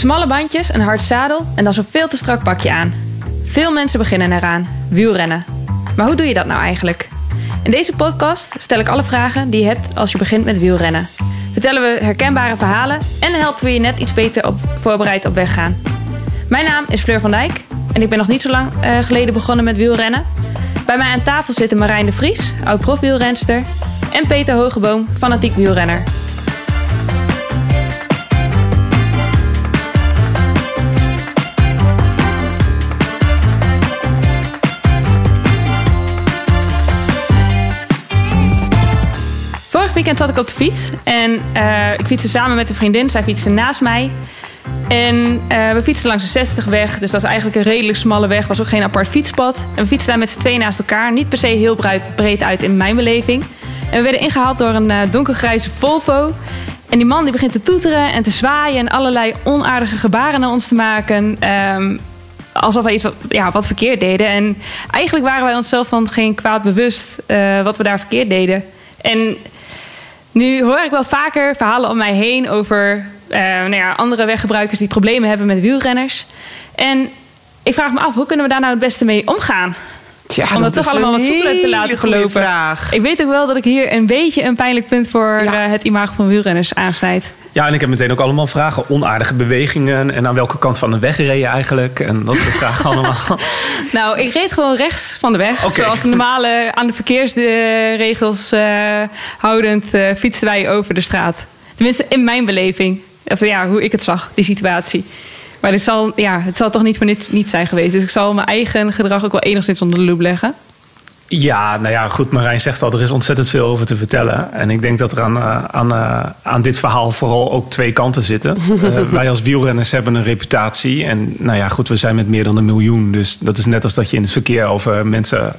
Smalle bandjes, een hard zadel en dan zo'n veel te strak pakje aan. Veel mensen beginnen eraan, wielrennen. Maar hoe doe je dat nou eigenlijk? In deze podcast stel ik alle vragen die je hebt als je begint met wielrennen. Vertellen we herkenbare verhalen en helpen we je net iets beter op, voorbereid op weg gaan. Mijn naam is Fleur van Dijk en ik ben nog niet zo lang uh, geleden begonnen met wielrennen. Bij mij aan tafel zitten Marijn de Vries, oud profwielrenster, en Peter Hogeboom, fanatiek wielrenner. Weekend zat ik op de fiets en uh, ik fietste samen met een vriendin. Zij fietste naast mij. En uh, we fietsten langs de 60 weg, dus dat is eigenlijk een redelijk smalle weg. was ook geen apart fietspad. En we fietsten daar met z'n twee naast elkaar. Niet per se heel breed uit in mijn beleving. En we werden ingehaald door een uh, donkergrijze Volvo. En die man die begint te toeteren en te zwaaien en allerlei onaardige gebaren naar ons te maken. Um, alsof wij iets wat, ja, wat verkeerd deden. En eigenlijk waren wij onszelf van geen kwaad bewust wat we daar verkeerd deden. En nu hoor ik wel vaker verhalen om mij heen over uh, nou ja, andere weggebruikers die problemen hebben met wielrenners. En ik vraag me af, hoe kunnen we daar nou het beste mee omgaan? Tja, Om dat, toch allemaal wat soepeler te laten gelopen. Vraag. Ik weet ook wel dat ik hier een beetje een pijnlijk punt voor ja. uh, het imago van wielrenners aansnijd. Ja, en ik heb meteen ook allemaal vragen. Onaardige bewegingen en aan welke kant van de weg reed je eigenlijk? En dat soort vragen allemaal. nou, ik reed gewoon rechts van de weg. Okay. Zoals normale aan de verkeersregels uh, houdend uh, fietsten wij over de straat. Tenminste, in mijn beleving. Of ja, hoe ik het zag, die situatie. Maar dit zal, ja, het zal toch niet voor niet, niet zijn geweest. Dus ik zal mijn eigen gedrag ook wel enigszins onder de loep leggen. Ja, nou ja, goed. Marijn zegt al, er is ontzettend veel over te vertellen. En ik denk dat er aan, uh, aan, uh, aan dit verhaal vooral ook twee kanten zitten. Uh, wij als wielrenners hebben een reputatie. En nou ja, goed, we zijn met meer dan een miljoen. Dus dat is net als dat je in het verkeer over mensen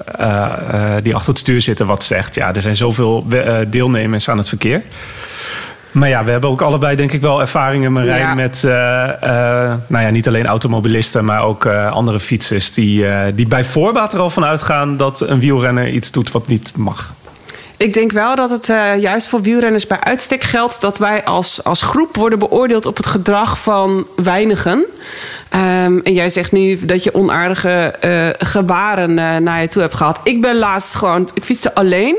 die achter het stuur zitten wat zegt. Ja, er zijn zoveel deelnemers aan het verkeer. Maar ja, we hebben ook allebei denk ik wel ervaringen, Marijn, ja. met uh, uh, nou ja, niet alleen automobilisten, maar ook uh, andere fietsers die, die bij voorbaat er al van uitgaan dat een wielrenner iets doet wat niet mag. Ik denk wel dat het juist voor wielrenners bij uitstek geldt dat wij als, als groep worden beoordeeld op het gedrag van weinigen. Um, en jij zegt nu dat je onaardige gebaren naar je toe hebt gehad. Ik ben laatst gewoon, ik fietste alleen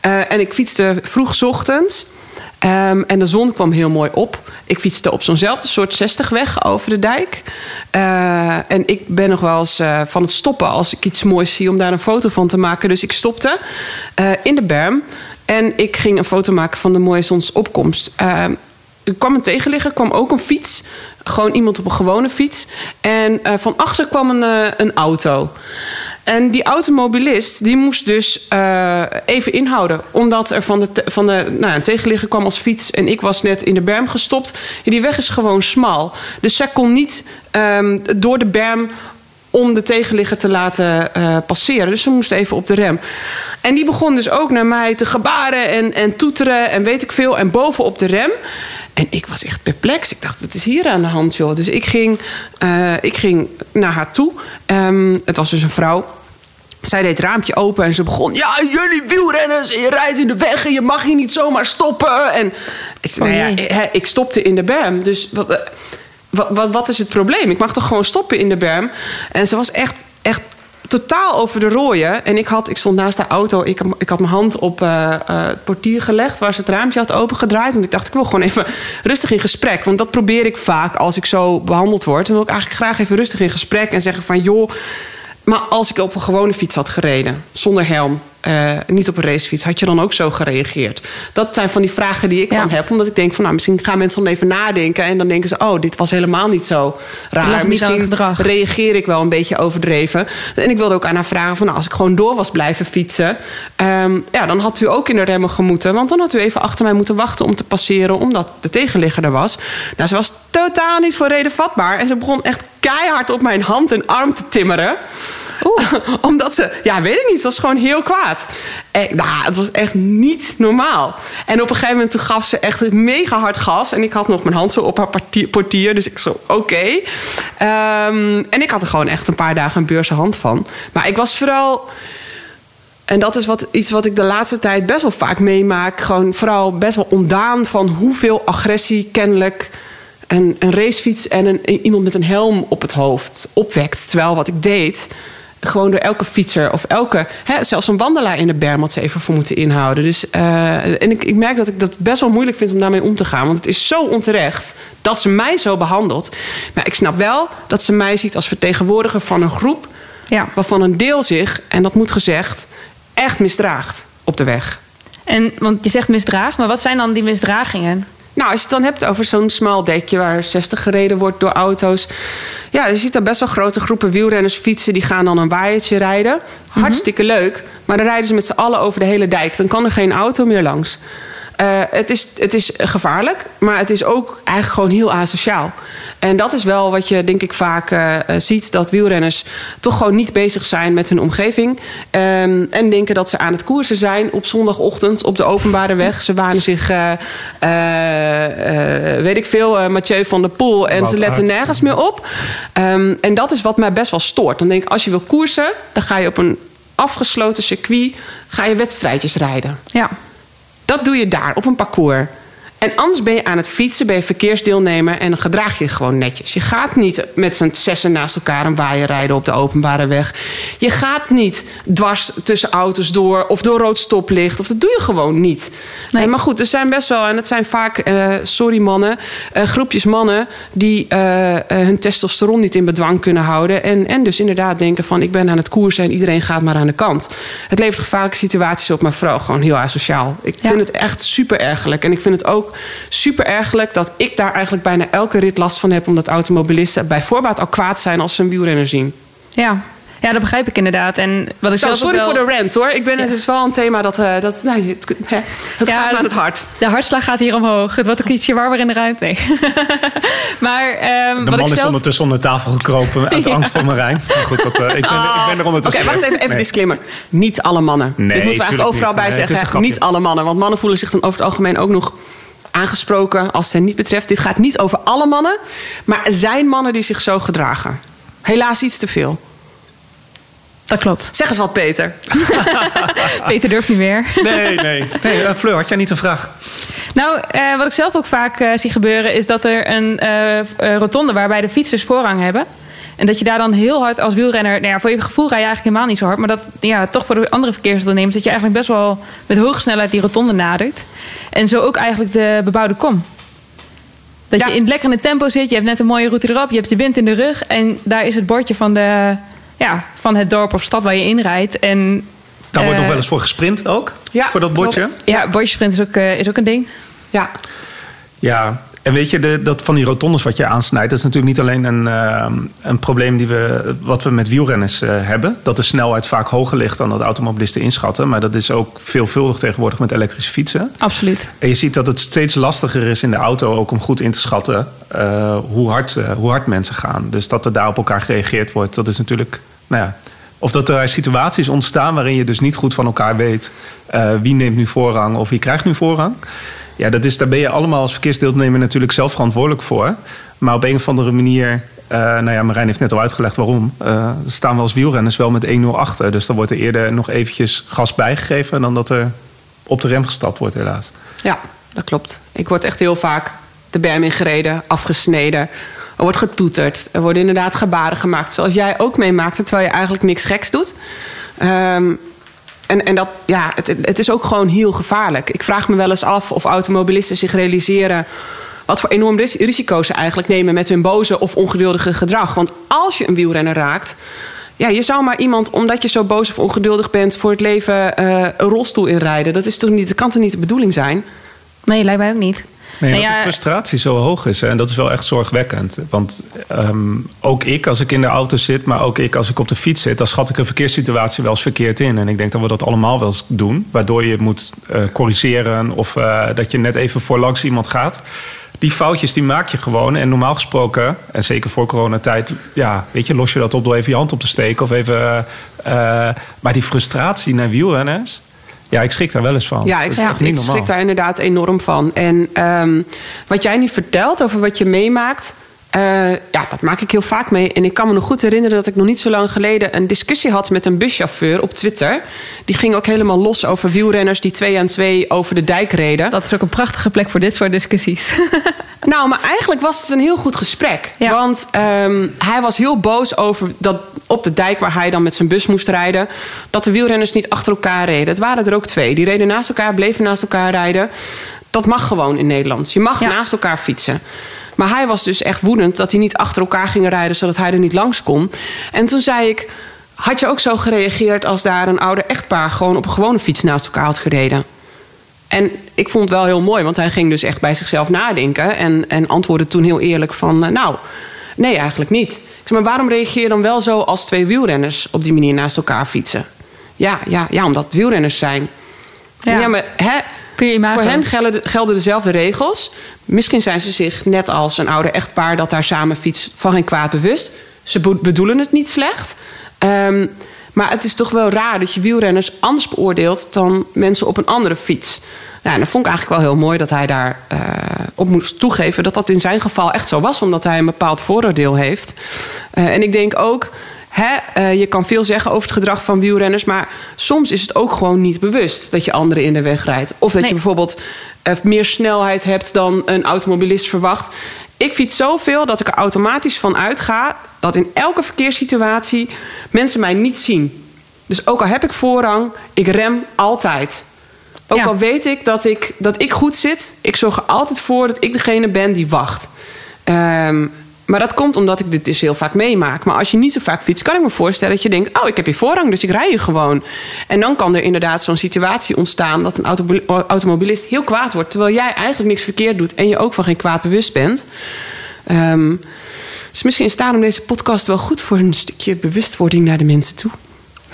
en ik fietste vroeg ochtends. Um, en de zon kwam heel mooi op. Ik fietste op zo'nzelfde soort 60 weg over de dijk. Uh, en ik ben nog wel eens uh, van het stoppen als ik iets moois zie om daar een foto van te maken. Dus ik stopte uh, in de berm en ik ging een foto maken van de mooie zonsopkomst. er kwam een tegenligger, kwam ook een fiets. Gewoon iemand op een gewone fiets. En van achter kwam een, een auto. En die automobilist die moest dus uh, even inhouden. Omdat er van de, van de nou, een tegenligger kwam als fiets. En ik was net in de berm gestopt. En die weg is gewoon smal. Dus zij kon niet um, door de berm om de tegenligger te laten uh, passeren. Dus ze moest even op de rem. En die begon dus ook naar mij te gebaren en, en toeteren en weet ik veel. En bovenop de rem. En ik was echt perplex. Ik dacht, wat is hier aan de hand, joh? Dus ik ging, uh, ik ging naar haar toe. Um, het was dus een vrouw. Zij deed het raampje open en ze begon... Ja, jullie wielrenners en je rijdt in de weg... en je mag hier niet zomaar stoppen. En ik zei, nou ja, ik stopte in de berm. Dus wat, wat, wat, wat is het probleem? Ik mag toch gewoon stoppen in de berm? En ze was echt, echt totaal over de rooien. En ik, had, ik stond naast de auto. Ik, ik had mijn hand op uh, uh, het portier gelegd... waar ze het raampje had opengedraaid. Want ik dacht, ik wil gewoon even rustig in gesprek. Want dat probeer ik vaak als ik zo behandeld word. Dan wil ik eigenlijk graag even rustig in gesprek... en zeggen van, joh... Maar als ik op een gewone fiets had gereden, zonder helm, uh, niet op een racefiets, had je dan ook zo gereageerd? Dat zijn van die vragen die ik ja. dan heb, omdat ik denk van, nou, misschien gaan mensen dan even nadenken en dan denken ze, oh, dit was helemaal niet zo raar. Misschien reageer ik wel een beetje overdreven. En ik wilde ook aan haar vragen van, nou, als ik gewoon door was blijven fietsen, um, ja, dan had u ook in de remmen gemoeten, want dan had u even achter mij moeten wachten om te passeren, omdat de tegenligger er was. Nou, ze was totaal niet voor reden vatbaar en ze begon echt keihard op mijn hand en arm te timmeren. Omdat ze, ja, weet ik niet, ze was gewoon heel kwaad. En, nou, het was echt niet normaal. En op een gegeven moment gaf ze echt mega hard gas. En ik had nog mijn hand zo op haar portier. Dus ik zo, oké. Um, en ik had er gewoon echt een paar dagen een beurse hand van. Maar ik was vooral... En dat is wat, iets wat ik de laatste tijd best wel vaak meemaak. Gewoon vooral best wel ontdaan van hoeveel agressie kennelijk een, een racefiets en een, iemand met een helm op het hoofd opwekt. Terwijl wat ik deed, gewoon door elke fietser of elke, hè, zelfs een wandelaar in de berm had ze even voor moeten inhouden. Dus, uh, en ik, ik merk dat ik dat best wel moeilijk vind om daarmee om te gaan. Want het is zo onterecht dat ze mij zo behandelt. Maar ik snap wel dat ze mij ziet als vertegenwoordiger van een groep. Ja. waarvan een deel zich, en dat moet gezegd, echt misdraagt op de weg. En, want je zegt misdraag, maar wat zijn dan die misdragingen? Nou, als je het dan hebt over zo'n smal dekje waar 60 gereden wordt door auto's. Ja, je ziet daar best wel grote groepen wielrenners fietsen. Die gaan dan een waaiertje rijden. Mhm. Hartstikke leuk. Maar dan rijden ze met z'n allen over de hele dijk. Dan kan er geen auto meer langs. Uh, het, is, het is gevaarlijk, maar het is ook eigenlijk gewoon heel asociaal. En dat is wel wat je denk ik vaak uh, ziet: dat wielrenners toch gewoon niet bezig zijn met hun omgeving. Um, en denken dat ze aan het koersen zijn op zondagochtend op de openbare weg. Ze wanen zich, uh, weet ik veel, Mathieu van der Poel. En ze letten nergens meer op. Um, en dat is wat mij best wel stoort. Dan denk ik, als je wil koersen, dan ga je op een afgesloten circuit ga je wedstrijdjes rijden. Ja. Dat doe je daar op een parcours. En anders ben je aan het fietsen, ben je verkeersdeelnemer en dan gedraag je gewoon netjes. Je gaat niet met z'n zessen naast elkaar een waaier rijden op de openbare weg. Je gaat niet dwars tussen auto's door of door rood stoplicht. Of dat doe je gewoon niet. Nee. maar goed, er zijn best wel, en het zijn vaak, uh, sorry mannen, uh, groepjes mannen die uh, hun testosteron niet in bedwang kunnen houden. En, en dus inderdaad denken van ik ben aan het koersen en iedereen gaat maar aan de kant. Het levert gevaarlijke situaties op, maar vooral gewoon heel asociaal. Ik vind het echt super ergelijk. En ik vind het ook super ergelijk dat ik daar eigenlijk bijna elke rit last van heb, omdat automobilisten bij voorbaat al kwaad zijn als ze een wielrenner zien. Ja, ja, dat begrijp ik inderdaad. En wat ik Zo, sorry voor de rant hoor. Ik ben, Het is wel een thema dat, uh, dat nou, het, het ja, gaat aan het hart. De hartslag gaat hier omhoog. Het wordt ook ietsje warmer in de ruimte. Nee. maar, um, de man is ondertussen onder tafel gekropen uit angst voor Marijn. Maar goed, dat, uh, ik, ben, oh. ik ben er ondertussen. Oké, wacht even, even disclaimer. Niet alle mannen. Nee, Dit moeten we eigenlijk overal bij zeggen. Niet alle mannen. Want mannen voelen zich dan over het algemeen ook nog aangesproken als het hen niet betreft. Dit gaat niet over alle mannen, maar er zijn mannen die zich zo gedragen. Helaas iets te veel. Dat klopt. Zeg eens wat, Peter. Peter durft niet meer. nee, nee. nee uh, Fleur, had jij niet een vraag? Nou, uh, wat ik zelf ook vaak uh, zie gebeuren... is dat er een rotonde waarbij de fietsers voorrang hebben... En dat je daar dan heel hard als wielrenner... Nou ja, voor je gevoel rij je eigenlijk helemaal niet zo hard... maar dat ja, toch voor de andere verkeersondernemers... dat je eigenlijk best wel met hoge snelheid die rotonde nadert. En zo ook eigenlijk de bebouwde kom. Dat je in lekker in het tempo zit, je hebt net een mooie route erop... je hebt de wind in de rug en daar is het bordje van, de, ja, van het dorp of stad waar je inrijdt. En, daar wordt nog eh, wel eens voor gesprint ook, ja, voor dat bordje? Klopt. Ja, bordje sprint is ook, uh, is ook een ding. Ja. Ja, en weet je, de, dat van die rotondes wat je aansnijdt, dat is natuurlijk niet alleen een, uh, een probleem die we, wat we met wielrenners uh, hebben. Dat de snelheid vaak hoger ligt dan dat automobilisten inschatten. Maar dat is ook veelvuldig tegenwoordig met elektrische fietsen. Absoluut. En je ziet dat het steeds lastiger is in de auto ook om goed in te schatten uh, hoe, hard, hoe hard mensen gaan. Dus dat er daar op elkaar gereageerd wordt, dat is natuurlijk, nou ja. Of dat er situaties ontstaan waarin je dus niet goed van elkaar weet wie neemt nu voorrang of wie krijgt nu voorrang. Ja, dat is, daar ben je allemaal als verkeersdeelnemer natuurlijk zelf verantwoordelijk voor. Maar op een of andere manier, uh, nou ja, Marijn heeft net al uitgelegd waarom. Uh, staan we als wielrenners wel met 1-0 achter. Dus dan wordt er eerder nog eventjes gas bijgegeven dan dat er op de rem gestapt wordt, helaas. Ja, dat klopt. Ik word echt heel vaak de berm ingereden, afgesneden. Er wordt getoeterd. Er worden inderdaad gebaren gemaakt. Zoals jij ook meemaakte, terwijl je eigenlijk niks geks doet. Um, en, en dat, ja, het, het is ook gewoon heel gevaarlijk. Ik vraag me wel eens af of automobilisten zich realiseren wat voor enorm risico's ze eigenlijk nemen met hun boze of ongeduldige gedrag. Want als je een wielrenner raakt, ja, je zou maar iemand, omdat je zo boos of ongeduldig bent, voor het leven uh, een rolstoel inrijden. Dat, is toch niet, dat kan toch niet de bedoeling zijn? Nee, lijkt mij ook niet. Nee, nou ja, de frustratie zo hoog is. En dat is wel echt zorgwekkend. Want um, ook ik, als ik in de auto zit, maar ook ik als ik op de fiets zit, dan schat ik een verkeerssituatie wel eens verkeerd in. En ik denk dat we dat allemaal wel eens doen. Waardoor je moet uh, corrigeren of uh, dat je net even voor langs iemand gaat. Die foutjes die maak je gewoon. En normaal gesproken, en zeker voor coronatijd, ja, weet je, los je dat op door even je hand op te steken. Of even, uh, maar die frustratie naar wielrenners. Ja, ik schrik daar wel eens van. Ja, ik, ja. ik schrik daar inderdaad enorm van. En um, wat jij nu vertelt over wat je meemaakt. Eh, ja, dat maak ik heel vaak mee. En ik kan me nog goed herinneren dat ik nog niet zo lang geleden een discussie had met een buschauffeur op Twitter. Die ging ook helemaal los over wielrenners die twee aan twee over de dijk reden. Dat is ook een prachtige plek voor dit soort discussies. Nou, maar eigenlijk was het een heel goed gesprek. Ja. Want ehm, hij was heel boos over dat op de dijk waar hij dan met zijn bus moest rijden, dat de wielrenners niet achter elkaar reden. Het waren er ook twee. Die reden naast elkaar, bleven naast elkaar rijden. Dat mag gewoon in Nederland. Je mag Ja. naast elkaar fietsen. Maar hij was dus echt woedend dat hij niet achter elkaar gingen rijden, zodat hij er niet langs kon. En toen zei ik. Had je ook zo gereageerd als daar een ouder echtpaar gewoon op een gewone fiets naast elkaar had gereden? En ik vond het wel heel mooi, want hij ging dus echt bij zichzelf nadenken. En, en antwoordde toen heel eerlijk van, eh, nou, nee, eigenlijk niet. Ik zeg, maar waarom reageer je dan wel zo als twee wielrenners op die manier naast elkaar fietsen? Ja, ja, ja omdat het wielrenners zijn. Ja, Ja. maar hè. Voor hen gelden, gelden dezelfde regels. Misschien zijn ze zich net als een ouder echtpaar dat daar samen fietst van geen kwaad bewust. Ze be- bedoelen het niet slecht. Ehm, maar het is toch wel raar dat je wielrenners anders beoordeelt dan mensen op een andere fiets. Nou, en dat vond ik eigenlijk wel heel mooi dat hij daar eh, op moest toegeven dat dat in zijn geval echt zo was, omdat hij een bepaald vooroordeel heeft. Eh, en ik denk ook. Hè, eh, je kan veel zeggen over het gedrag van wielrenners, maar soms is het ook gewoon niet bewust dat je anderen in de weg rijdt. Of dat Nee. je bijvoorbeeld eh, meer snelheid hebt dan een automobilist verwacht. Ik fiets zoveel dat ik er automatisch van uitga dat in elke verkeerssituatie mensen mij niet zien. Dus ook al heb ik voorrang, ik rem altijd. Ook Ja. al weet ik dat, ik dat ik goed zit, ik zorg er altijd voor dat ik degene ben die wacht. Ehm, maar dat komt omdat ik dit dus heel vaak meemaak. Maar als je niet zo vaak fietst, kan ik me voorstellen dat je denkt: Oh, ik heb hier voorrang, dus ik rij hier gewoon. En dan kan er inderdaad zo'n situatie ontstaan dat een automo- automobilist heel kwaad wordt. Terwijl jij eigenlijk niks verkeerd doet en je ook van geen kwaad bewust bent. Ehm, dus misschien is daarom deze podcast wel goed voor een stukje bewustwording naar de mensen toe.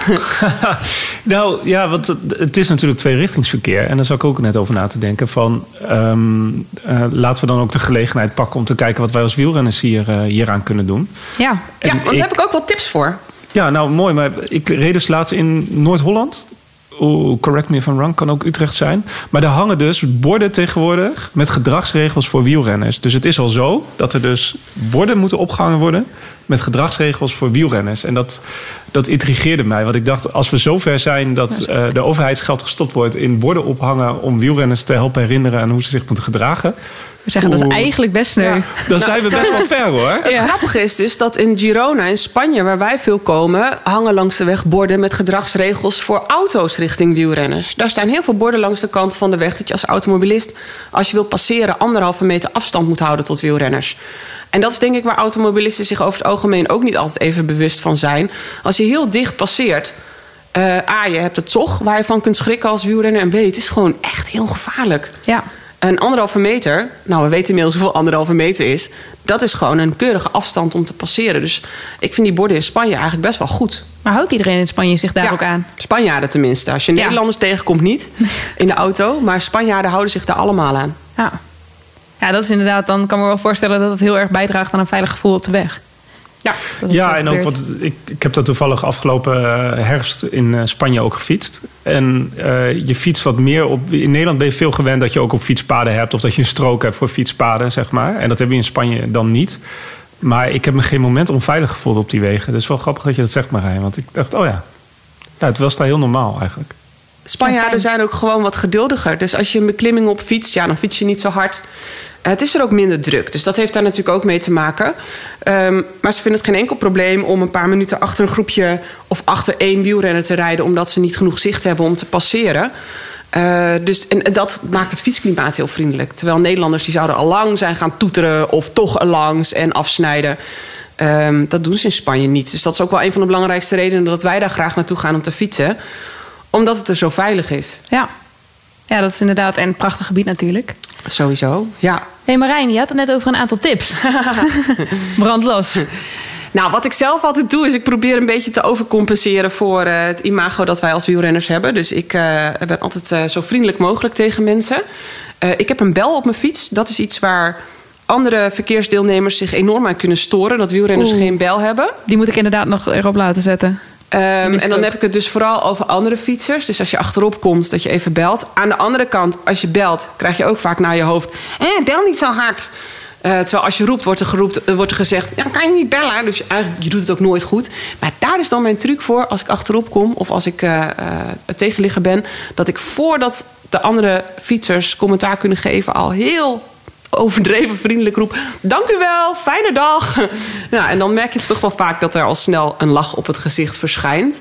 nou ja, want het, het is natuurlijk tweerichtingsverkeer. En daar zou ik ook net over na te denken. Van, ehm, eh, laten we dan ook de gelegenheid pakken om te kijken wat wij als wielrenners hier, eh, hieraan kunnen doen. Ja. En ja, want daar heb ik ook wel tips voor. Ja, nou mooi. Maar ik reed dus laatst in Noord-Holland. Correct me if I'm wrong, kan ook Utrecht zijn. Maar daar hangen dus borden tegenwoordig met gedragsregels voor wielrenners. Dus het is al zo dat er dus borden moeten opgehangen worden met gedragsregels voor wielrenners. En dat, dat intrigeerde mij. Want ik dacht, als we zover zijn dat eh, de overheidsgeld gestopt wordt in borden ophangen om wielrenners te helpen herinneren aan hoe ze zich moeten gedragen. We zeggen dat is eigenlijk best sneu. Ja. Dan Nou, zijn we best wel ver hoor. Het grappige is dus dat in Girona, in Spanje, waar wij veel komen, hangen langs de weg borden met gedragsregels voor auto's richting wielrenners. Daar staan heel veel borden langs de kant van de weg dat je als automobilist, als je wilt passeren, anderhalve meter afstand moet houden tot wielrenners. En dat is denk ik waar automobilisten zich over het algemeen ook niet altijd even bewust van zijn. Als je heel dicht passeert. eh A, je hebt het toch waar je van kunt schrikken als wielrenner. En B, het is gewoon echt heel gevaarlijk. Ja. Een anderhalve meter, nou we weten inmiddels hoeveel anderhalve meter is. Dat is gewoon een keurige afstand om te passeren. Dus ik vind die borden in Spanje eigenlijk best wel goed. Maar houdt iedereen in Spanje zich daar Ja, ook aan? Spanjaarden tenminste. Als je Ja. Nederlanders tegenkomt niet in de auto. Maar Spanjaarden houden zich daar allemaal aan. Ja. Ja, dat is inderdaad, dan kan ik me wel voorstellen dat het heel erg bijdraagt aan een veilig gevoel op de weg. Ja, Ja, en ook wat ik, ik heb dat toevallig afgelopen eh, herfst in eh, Spanje ook gefietst. En eh, je fietst wat meer op. In Nederland ben je veel gewend dat je ook op fietspaden hebt of dat je een strook hebt voor fietspaden, zeg maar. En dat hebben we in Spanje dan niet. Maar ik heb me geen moment onveilig gevoeld op die wegen. Dus wel grappig dat je dat zegt, Marijn. Want ik dacht, oh ja, ja het was daar heel normaal eigenlijk. Spanjaarden Ja, zijn ook gewoon wat geduldiger. Dus als je een beklimming op fietst, ja, dan fiets je niet zo hard. Het is er ook minder druk. Dus dat heeft daar natuurlijk ook mee te maken. Ehm, maar ze vinden het geen enkel probleem om een paar minuten achter een groepje of achter één wielrenner te rijden, omdat ze niet genoeg zicht hebben om te passeren. Eh, dus, en dat maakt het fietsklimaat heel vriendelijk. Terwijl Nederlanders die zouden al lang zijn gaan toeteren of toch langs en afsnijden. Ehm, dat doen ze in Spanje niet. Dus dat is ook wel een van de belangrijkste redenen dat wij daar graag naartoe gaan om te fietsen. Omdat het er zo veilig is. Ja. ja, dat is inderdaad en een prachtig gebied natuurlijk. Sowieso, ja. Hé hey Marijn, je had het net over een aantal tips. Brand los. Nou, wat ik zelf altijd doe, is ik probeer een beetje te overcompenseren voor eh, het imago dat wij als wielrenners hebben. Dus ik eh, ben altijd eh, zo vriendelijk mogelijk tegen mensen. Ik heb een bel op mijn fiets. Dat is iets waar andere verkeersdeelnemers zich enorm aan kunnen storen. Dat wielrenners Oeh. geen bel hebben. Die moet ik inderdaad nog erop laten zetten. Ehm, en dan heb ik het dus vooral over andere fietsers. Dus als je achterop komt, dat je even belt. Aan de andere kant, als je belt, krijg je ook vaak naar je hoofd... Eh, bel niet zo hard. Eh, terwijl als je roept, wordt er, geroept, eh, wordt er gezegd... dan kan je niet bellen. Dus eigenlijk, je doet het ook nooit goed. Maar daar is dan mijn truc voor. Als ik achterop kom of als ik uh, het tegenligger ben... dat ik voordat de andere fietsers commentaar kunnen geven... al heel overdreven vriendelijk roep... dank u wel, fijne dag. ja, en dan merk je toch wel vaak dat er al snel een lach op het gezicht verschijnt...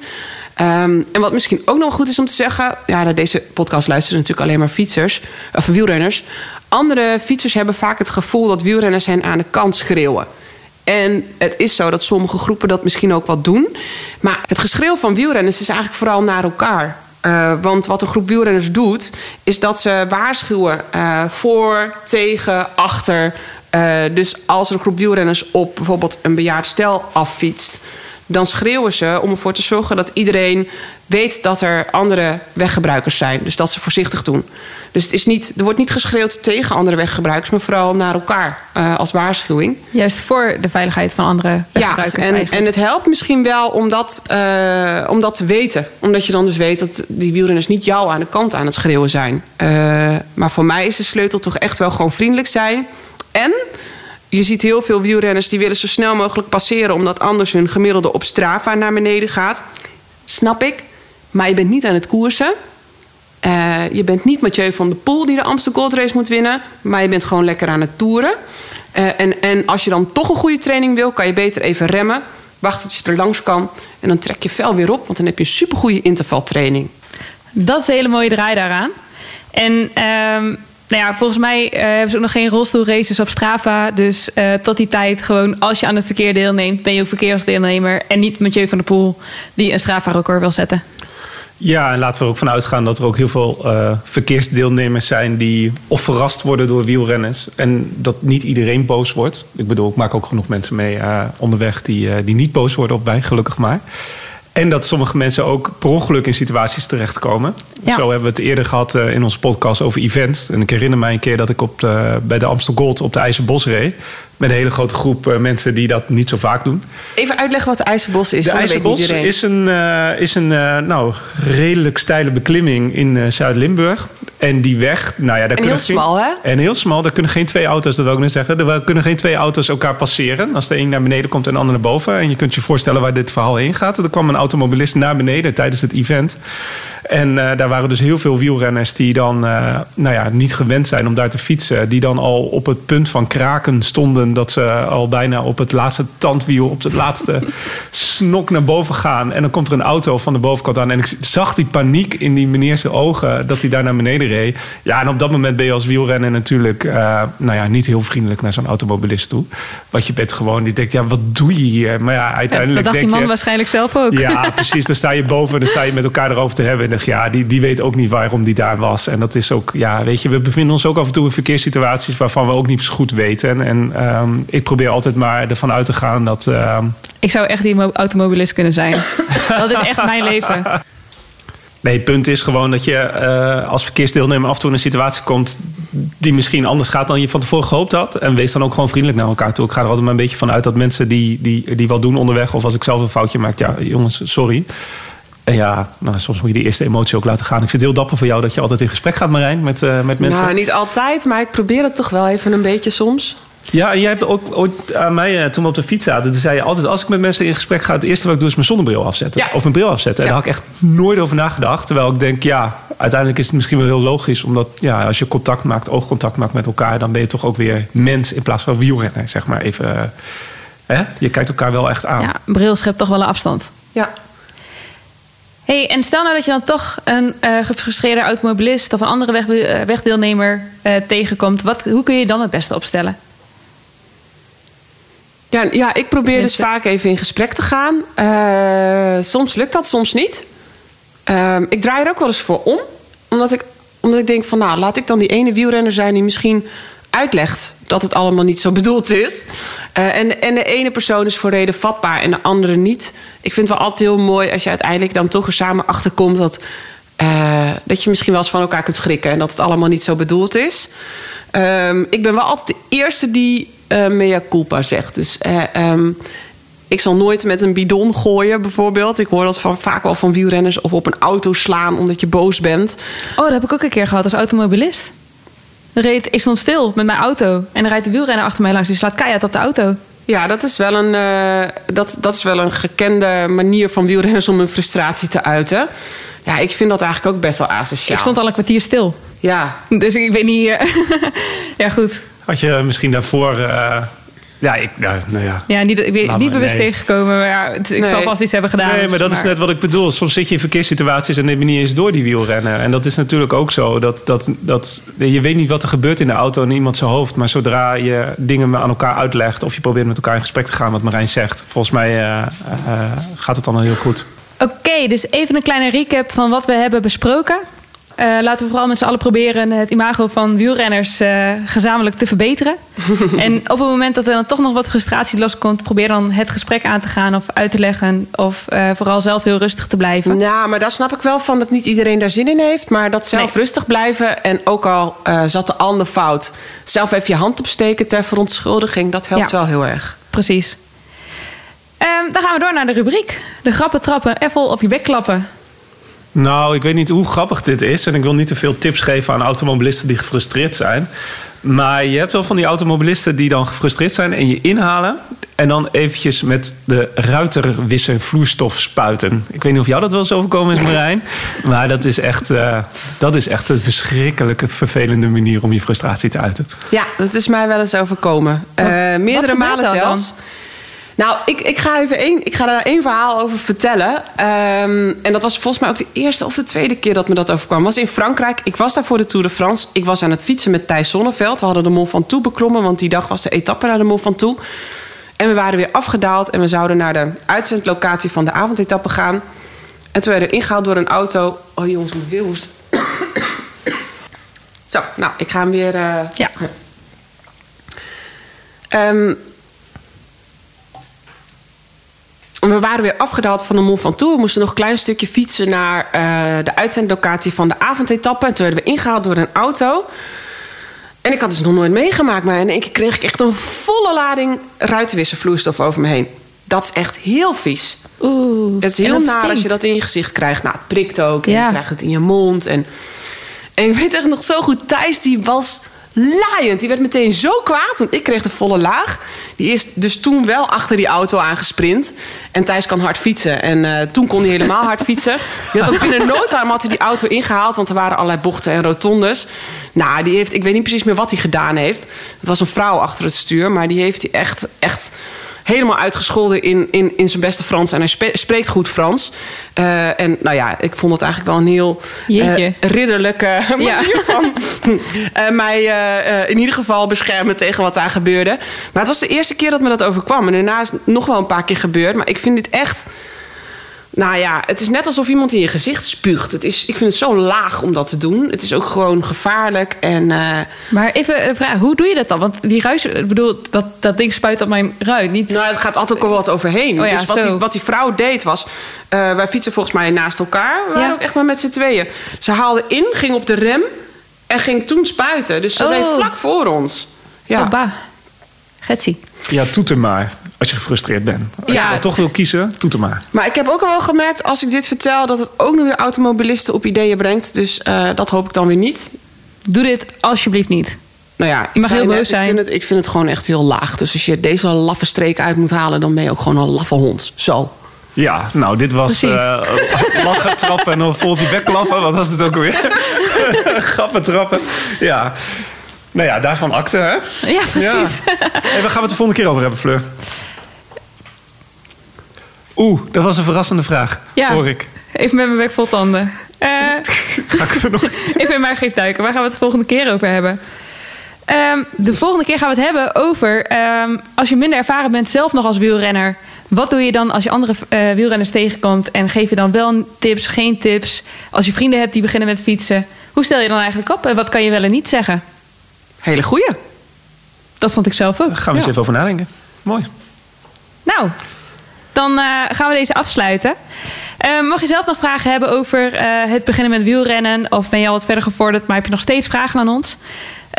Um, en wat misschien ook nog goed is om te zeggen... ja, naar deze podcast luisteren natuurlijk alleen maar fietsers... of wielrenners. Andere fietsers hebben vaak het gevoel dat wielrenners hen aan de kant schreeuwen. En het is zo dat sommige groepen dat misschien ook wat doen. Maar het geschreeuw van wielrenners is eigenlijk vooral naar elkaar. Uh, want wat een groep wielrenners doet, is dat ze waarschuwen uh, voor, tegen, achter. Uh, dus als een groep wielrenners op bijvoorbeeld een bejaard stel affietst, dan schreeuwen ze om ervoor te zorgen dat iedereen weet dat er andere weggebruikers zijn. Dus dat ze voorzichtig doen. Dus het is niet, er wordt niet geschreeuwd tegen andere weggebruikers, maar vooral naar elkaar uh, als waarschuwing. Juist voor de veiligheid van andere weggebruikers. Ja, en, en het helpt misschien wel om dat, uh, om dat te weten. Omdat je dan dus weet dat die wielrenners niet jou aan de kant aan het schreeuwen zijn. Uh, maar voor mij is de sleutel toch echt wel gewoon vriendelijk zijn. En je ziet heel veel wielrenners die willen zo snel mogelijk passeren... omdat anders hun gemiddelde op Strava naar beneden gaat. Snap ik. Maar je bent niet aan het koersen. Uh, je bent niet Mathieu van der Poel die de Amsterdam Gold Race moet winnen. Maar je bent gewoon lekker aan het toeren. Uh, en, en als je dan toch een goede training wil, kan je beter even remmen. Wacht tot je er langs kan. En dan trek je vel weer op, want dan heb je een supergoeie intervaltraining. Dat is een hele mooie draai daaraan. En um, nou ja, volgens mij uh, hebben ze ook nog geen rolstoelraces op Strava. Dus uh, tot die tijd gewoon als je aan het verkeer deelneemt... ben je ook verkeersdeelnemer. En niet Mathieu van der Poel die een Strava-record wil zetten. Ja, en laten we er ook van uitgaan dat er ook heel veel uh, verkeersdeelnemers zijn... die of verrast worden door wielrenners. En dat niet iedereen boos wordt. Ik bedoel, ik maak ook genoeg mensen mee onderweg... Die, die niet boos worden op mij, gelukkig maar. En dat sommige mensen ook per ongeluk in situaties terechtkomen. Ja. Zo hebben we het eerder gehad uh, in onze podcast over events. En ik herinner mij een keer dat ik op de, bij de Amstel Gold op de IJzerbos reed. Met een hele grote groep uh, mensen die dat niet zo vaak doen. Even uitleggen wat de IJzerbos is. De IJzerbos is een, uh, is een nou, redelijk steile beklimming in Zuid-Limburg. En die weg, nou ja, daar en kunnen heel geen, smal, hè? En heel smal, daar kunnen geen twee auto's, dat wil ik net zeggen. Er kunnen geen twee auto's elkaar passeren. Als de een naar beneden komt en de ander naar boven. En je kunt je voorstellen waar dit verhaal heen gaat. Er kwam een automobilist naar beneden tijdens het event. En uh, daar waren dus heel veel wielrenners die dan uh, nou ja, niet gewend zijn om daar te fietsen. Die dan al op het punt van kraken stonden. Dat ze al bijna op het laatste tandwiel, op het laatste snok naar boven gaan. En dan komt er een auto van de bovenkant aan. En ik zag die paniek in die meneer ogen dat hij daar naar beneden reed. Ja, en op dat moment ben je als wielrenner natuurlijk uh, nou ja, niet heel vriendelijk naar zo'n automobilist toe. Want je bent gewoon, die denkt, ja, wat doe je hier? Maar ja, uiteindelijk. dat dacht denk die man je, waarschijnlijk zelf ook. Ja, precies. Dan sta je boven en dan sta je met elkaar erover te hebben. En dacht, ja, die, die weet ook niet waarom die daar was. En dat is ook, ja, weet je, we bevinden ons ook af en toe in verkeerssituaties waarvan we ook niet goed weten. En, en um, ik probeer altijd maar ervan uit te gaan dat. Um... Ik zou echt die automobilist kunnen zijn. dat is echt mijn leven. Nee, het punt is gewoon dat je uh, als verkeersdeelnemer af en toe in een situatie komt die misschien anders gaat dan je van tevoren gehoopt had. En wees dan ook gewoon vriendelijk naar elkaar toe. Ik ga er altijd maar een beetje van uit dat mensen die, die, die wel doen onderweg, of als ik zelf een foutje maak, ja, jongens, sorry. En ja, nou, soms moet je die eerste emotie ook laten gaan. Ik vind het heel dapper voor jou dat je altijd in gesprek gaat, Marijn, met, uh, met mensen. Nou, niet altijd, maar ik probeer het toch wel even een beetje soms. Ja, en jij hebt ook ooit aan mij, uh, toen we op de fiets zaten, toen zei je altijd: als ik met mensen in gesprek ga, het eerste wat ik doe is mijn zonnebril afzetten. Ja. Of mijn bril afzetten. En Ja. daar had ik echt nooit over nagedacht. Terwijl ik denk, ja, uiteindelijk is het misschien wel heel logisch. Omdat ja, als je contact maakt, oogcontact maakt met elkaar, dan ben je toch ook weer mens in plaats van wielrenner, zeg maar even. uh, hè? Je kijkt elkaar wel echt aan. Ja, bril schept toch wel een afstand. Ja. Hey, en stel nou dat je dan toch een uh, gefrustreerde automobilist of een andere weg, uh, wegdeelnemer uh, tegenkomt. Wat, hoe kun je dan het beste opstellen? Ja, ja, ik probeer dus vaak even in gesprek te gaan. Uh, soms lukt dat, soms niet. Uh, ik draai er ook wel eens voor om. Omdat ik, omdat ik denk van nou, laat ik dan die ene wielrenner zijn die misschien uitlegt dat het allemaal niet zo bedoeld is. Uh, en, en de ene persoon is voor reden vatbaar en de andere niet. Ik vind het wel altijd heel mooi als je uiteindelijk dan toch er samen achter komt dat, uh, dat je misschien wel eens van elkaar kunt schrikken en dat het allemaal niet zo bedoeld is. Um, ik ben wel altijd de eerste die uh, mea culpa zegt. Dus uh, um, ik zal nooit met een bidon gooien, bijvoorbeeld. Ik hoor dat van, vaak wel van wielrenners. Of op een auto slaan omdat je boos bent. Oh, dat heb ik ook een keer gehad als automobilist. reed, ik stond stil met mijn auto. En dan rijdt de wielrenner achter mij langs. Die slaat keihard op de auto. Ja, dat is, wel een, eh, dat, dat is wel een gekende manier van wielrenners om hun frustratie te uiten. Ja, ik vind dat eigenlijk ook best wel asociaal. Ik stond al een kwartier stil. Ja, Dus ik weet niet... eh, ja, goed. Had je misschien daarvoor... eh, ja, ik, ja, nou ja. Ja, niet, ik weet, Laat niet bewust nee. tegengekomen. Maar ja, het- ik Nee. zal vast iets hebben gedaan. Nee, maar dat is net wat ik bedoel. Soms zit je in verkeerssituaties en neem je niet eens door die wielrennen. En dat is natuurlijk ook zo. Dat, dat, dat, je weet niet wat er gebeurt in de auto in iemand zijn hoofd. Maar zodra je dingen aan elkaar uitlegt... of je probeert met elkaar in gesprek te gaan, wat Marijn zegt... volgens mij eh, eh, gaat het dan al heel goed. Oké, dus even een kleine recap van wat we hebben besproken. Eh, laten we vooral met z'n allen proberen het imago van wielrenners eh, gezamenlijk te verbeteren. en op het moment dat er dan toch nog wat frustratie loskomt, probeer dan het gesprek aan te gaan of uit te leggen. Of eh, vooral zelf heel rustig te blijven. Ja, maar daar snap ik wel van dat niet iedereen daar zin in heeft. Maar dat zelf Nee. rustig blijven en ook al zat de ander fout... zelf even je hand opsteken ter verontschuldiging, dat helpt Ja. wel heel erg. Precies. Ehm, dan gaan we door naar de rubriek. De grappen trappen, even op je bek klappen. Nou, ik weet niet hoe grappig dit is. En ik wil niet te veel tips geven aan automobilisten die gefrustreerd zijn. Maar je hebt wel van die automobilisten die dan gefrustreerd zijn en je inhalen. En dan eventjes met de ruiterwisser vloeistof spuiten. Ik weet niet of jou dat wel eens overkomen is, Marijn. Maar dat is echt, eh, dat is echt een verschrikkelijke, vervelende manier om je frustratie te uiten. Ja, dat is mij wel eens overkomen. Eh, meerdere malen dan? Nou, ik, ik, ga even één, ik ga daar één verhaal over vertellen. Ehm, en dat was volgens mij ook de eerste of de tweede keer dat me dat overkwam. was in Frankrijk. Ik was daar voor de Tour de France. Ik was aan het fietsen met Thijs Zonneveld. We hadden de Mont Ventoux beklommen, want die dag was de etappe naar de Mont Ventoux. En we waren weer afgedaald en we zouden naar de uitzendlocatie van de avondetappe gaan. En toen werden we ingehaald door een auto. Oh jongens, weer hoesten. Zo, nou, ik ga hem weer... eh, Ja. Ehm, we waren weer afgedaald van de Mont Ventoux. We moesten nog een klein stukje fietsen naar eh, de uitzendlocatie van de avondetappe. En toen werden we ingehaald door een auto. En ik had dus nog nooit meegemaakt. Maar in één keer kreeg ik echt een volle lading ruitenwisservloeistof over me heen. Dat is echt heel vies. Oeh. Het is heel dat naar als je dat in je gezicht krijgt. Nou, het prikt ook. En Ja. je krijgt het in je mond. En, en ik weet echt nog zo goed, Thijs die was laaiend. Die werd meteen zo kwaad, want ik kreeg de volle laag. Die is dus toen wel achter die auto aangesprint. En Thijs kan hard fietsen. En eh, toen kon hij helemaal hard fietsen. Die had ook binnen no time had hij die auto ingehaald. Want er waren allerlei bochten en rotondes. Nou, die heeft, ik weet niet precies meer wat hij gedaan heeft. Het was een vrouw achter het stuur. Maar die heeft hij echt, echt helemaal uitgescholden in, in, in zijn beste Frans. En hij spe- spreekt goed Frans. Eh, en nou ja, ik vond het eigenlijk wel een heel eh, ridderlijke manier van eh, mij in ieder geval beschermen tegen wat daar gebeurde. Maar het was de eerste keer dat me dat overkwam. En daarna is het nog wel een paar keer gebeurd. Maar ik vind dit echt. Nou ja, het is net alsof iemand in je gezicht spuugt. Het is, ik vind het zo laag om dat te doen. Het is ook gewoon gevaarlijk. En eh, Maar even een vraag, hoe doe je dat dan? Want die ruis, ik bedoel, dat, dat ding spuit op mijn ruit. Niet... Nou, het gaat altijd ook wel wat overheen. Oh ja, dus wat die, wat die vrouw deed was... eh, wij fietsen volgens mij naast elkaar. We waren ook echt maar met z'n tweeën. Ze haalde in, ging op de rem... en ging toen spuiten. Dus ze Oh. reed vlak voor ons. Ja. Oh, Getsie. Ja, toeter maar als je gefrustreerd bent. Als Ja. je dan toch wil kiezen, toeter maar. Maar ik heb ook al wel gemerkt, als ik dit vertel... dat het ook nog weer automobilisten op ideeën brengt. Dus eh, dat hoop ik dan weer niet. Doe dit alsjeblieft niet. Nou ja, Je mag ik zei heel net, boos zijn. Ik vind, het, ik vind het gewoon echt heel laag. Dus als je deze laffe streek uit moet halen... dan ben je ook gewoon een laffe hond. Zo. Ja, nou, dit was eh, lachen, trappen en dan vol op je bek klappen. Wat was dit ook alweer? Grappen, trappen. Ja. Nou ja, daarvan akte, hè? Ja, precies. Ja. Waar gaan we het de volgende keer over hebben, Fleur? Oeh, dat was een verrassende vraag, Ja. hoor ik. Even met mijn bek vol tanden. Ga ik even nog... even in mijn geest duiken. Waar gaan we het de volgende keer over hebben? Ehm, de volgende keer gaan we het hebben over... ehm, als je minder ervaren bent zelf nog als wielrenner... wat doe je dan als je andere eh, wielrenners tegenkomt... en geef je dan wel tips, geen tips? Als je vrienden hebt die beginnen met fietsen... hoe stel je dan eigenlijk op en wat kan je wel en niet zeggen? Hele goeie. Dat vond ik zelf ook. Daar gaan we eens Ja. even over nadenken. Mooi. Nou, dan eh, gaan we deze afsluiten. Uh, mocht je zelf nog vragen hebben over uh, het beginnen met wielrennen... of ben je al wat verder gevorderd, maar heb je nog steeds vragen aan ons...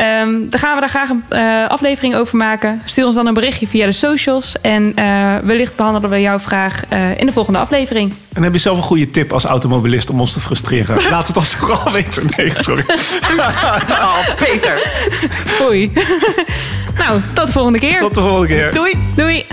Um, dan gaan we daar graag een uh, aflevering over maken. Stuur ons dan een berichtje via de socials. En uh, wellicht behandelen we jouw vraag uh, in de volgende aflevering. En heb je zelf een goede tip als automobilist om ons te frustreren? Laat het ons vooral weten. Nee, sorry. oh, Peter. Oei. nou, tot de volgende keer. Tot de volgende keer. Doei. Doei.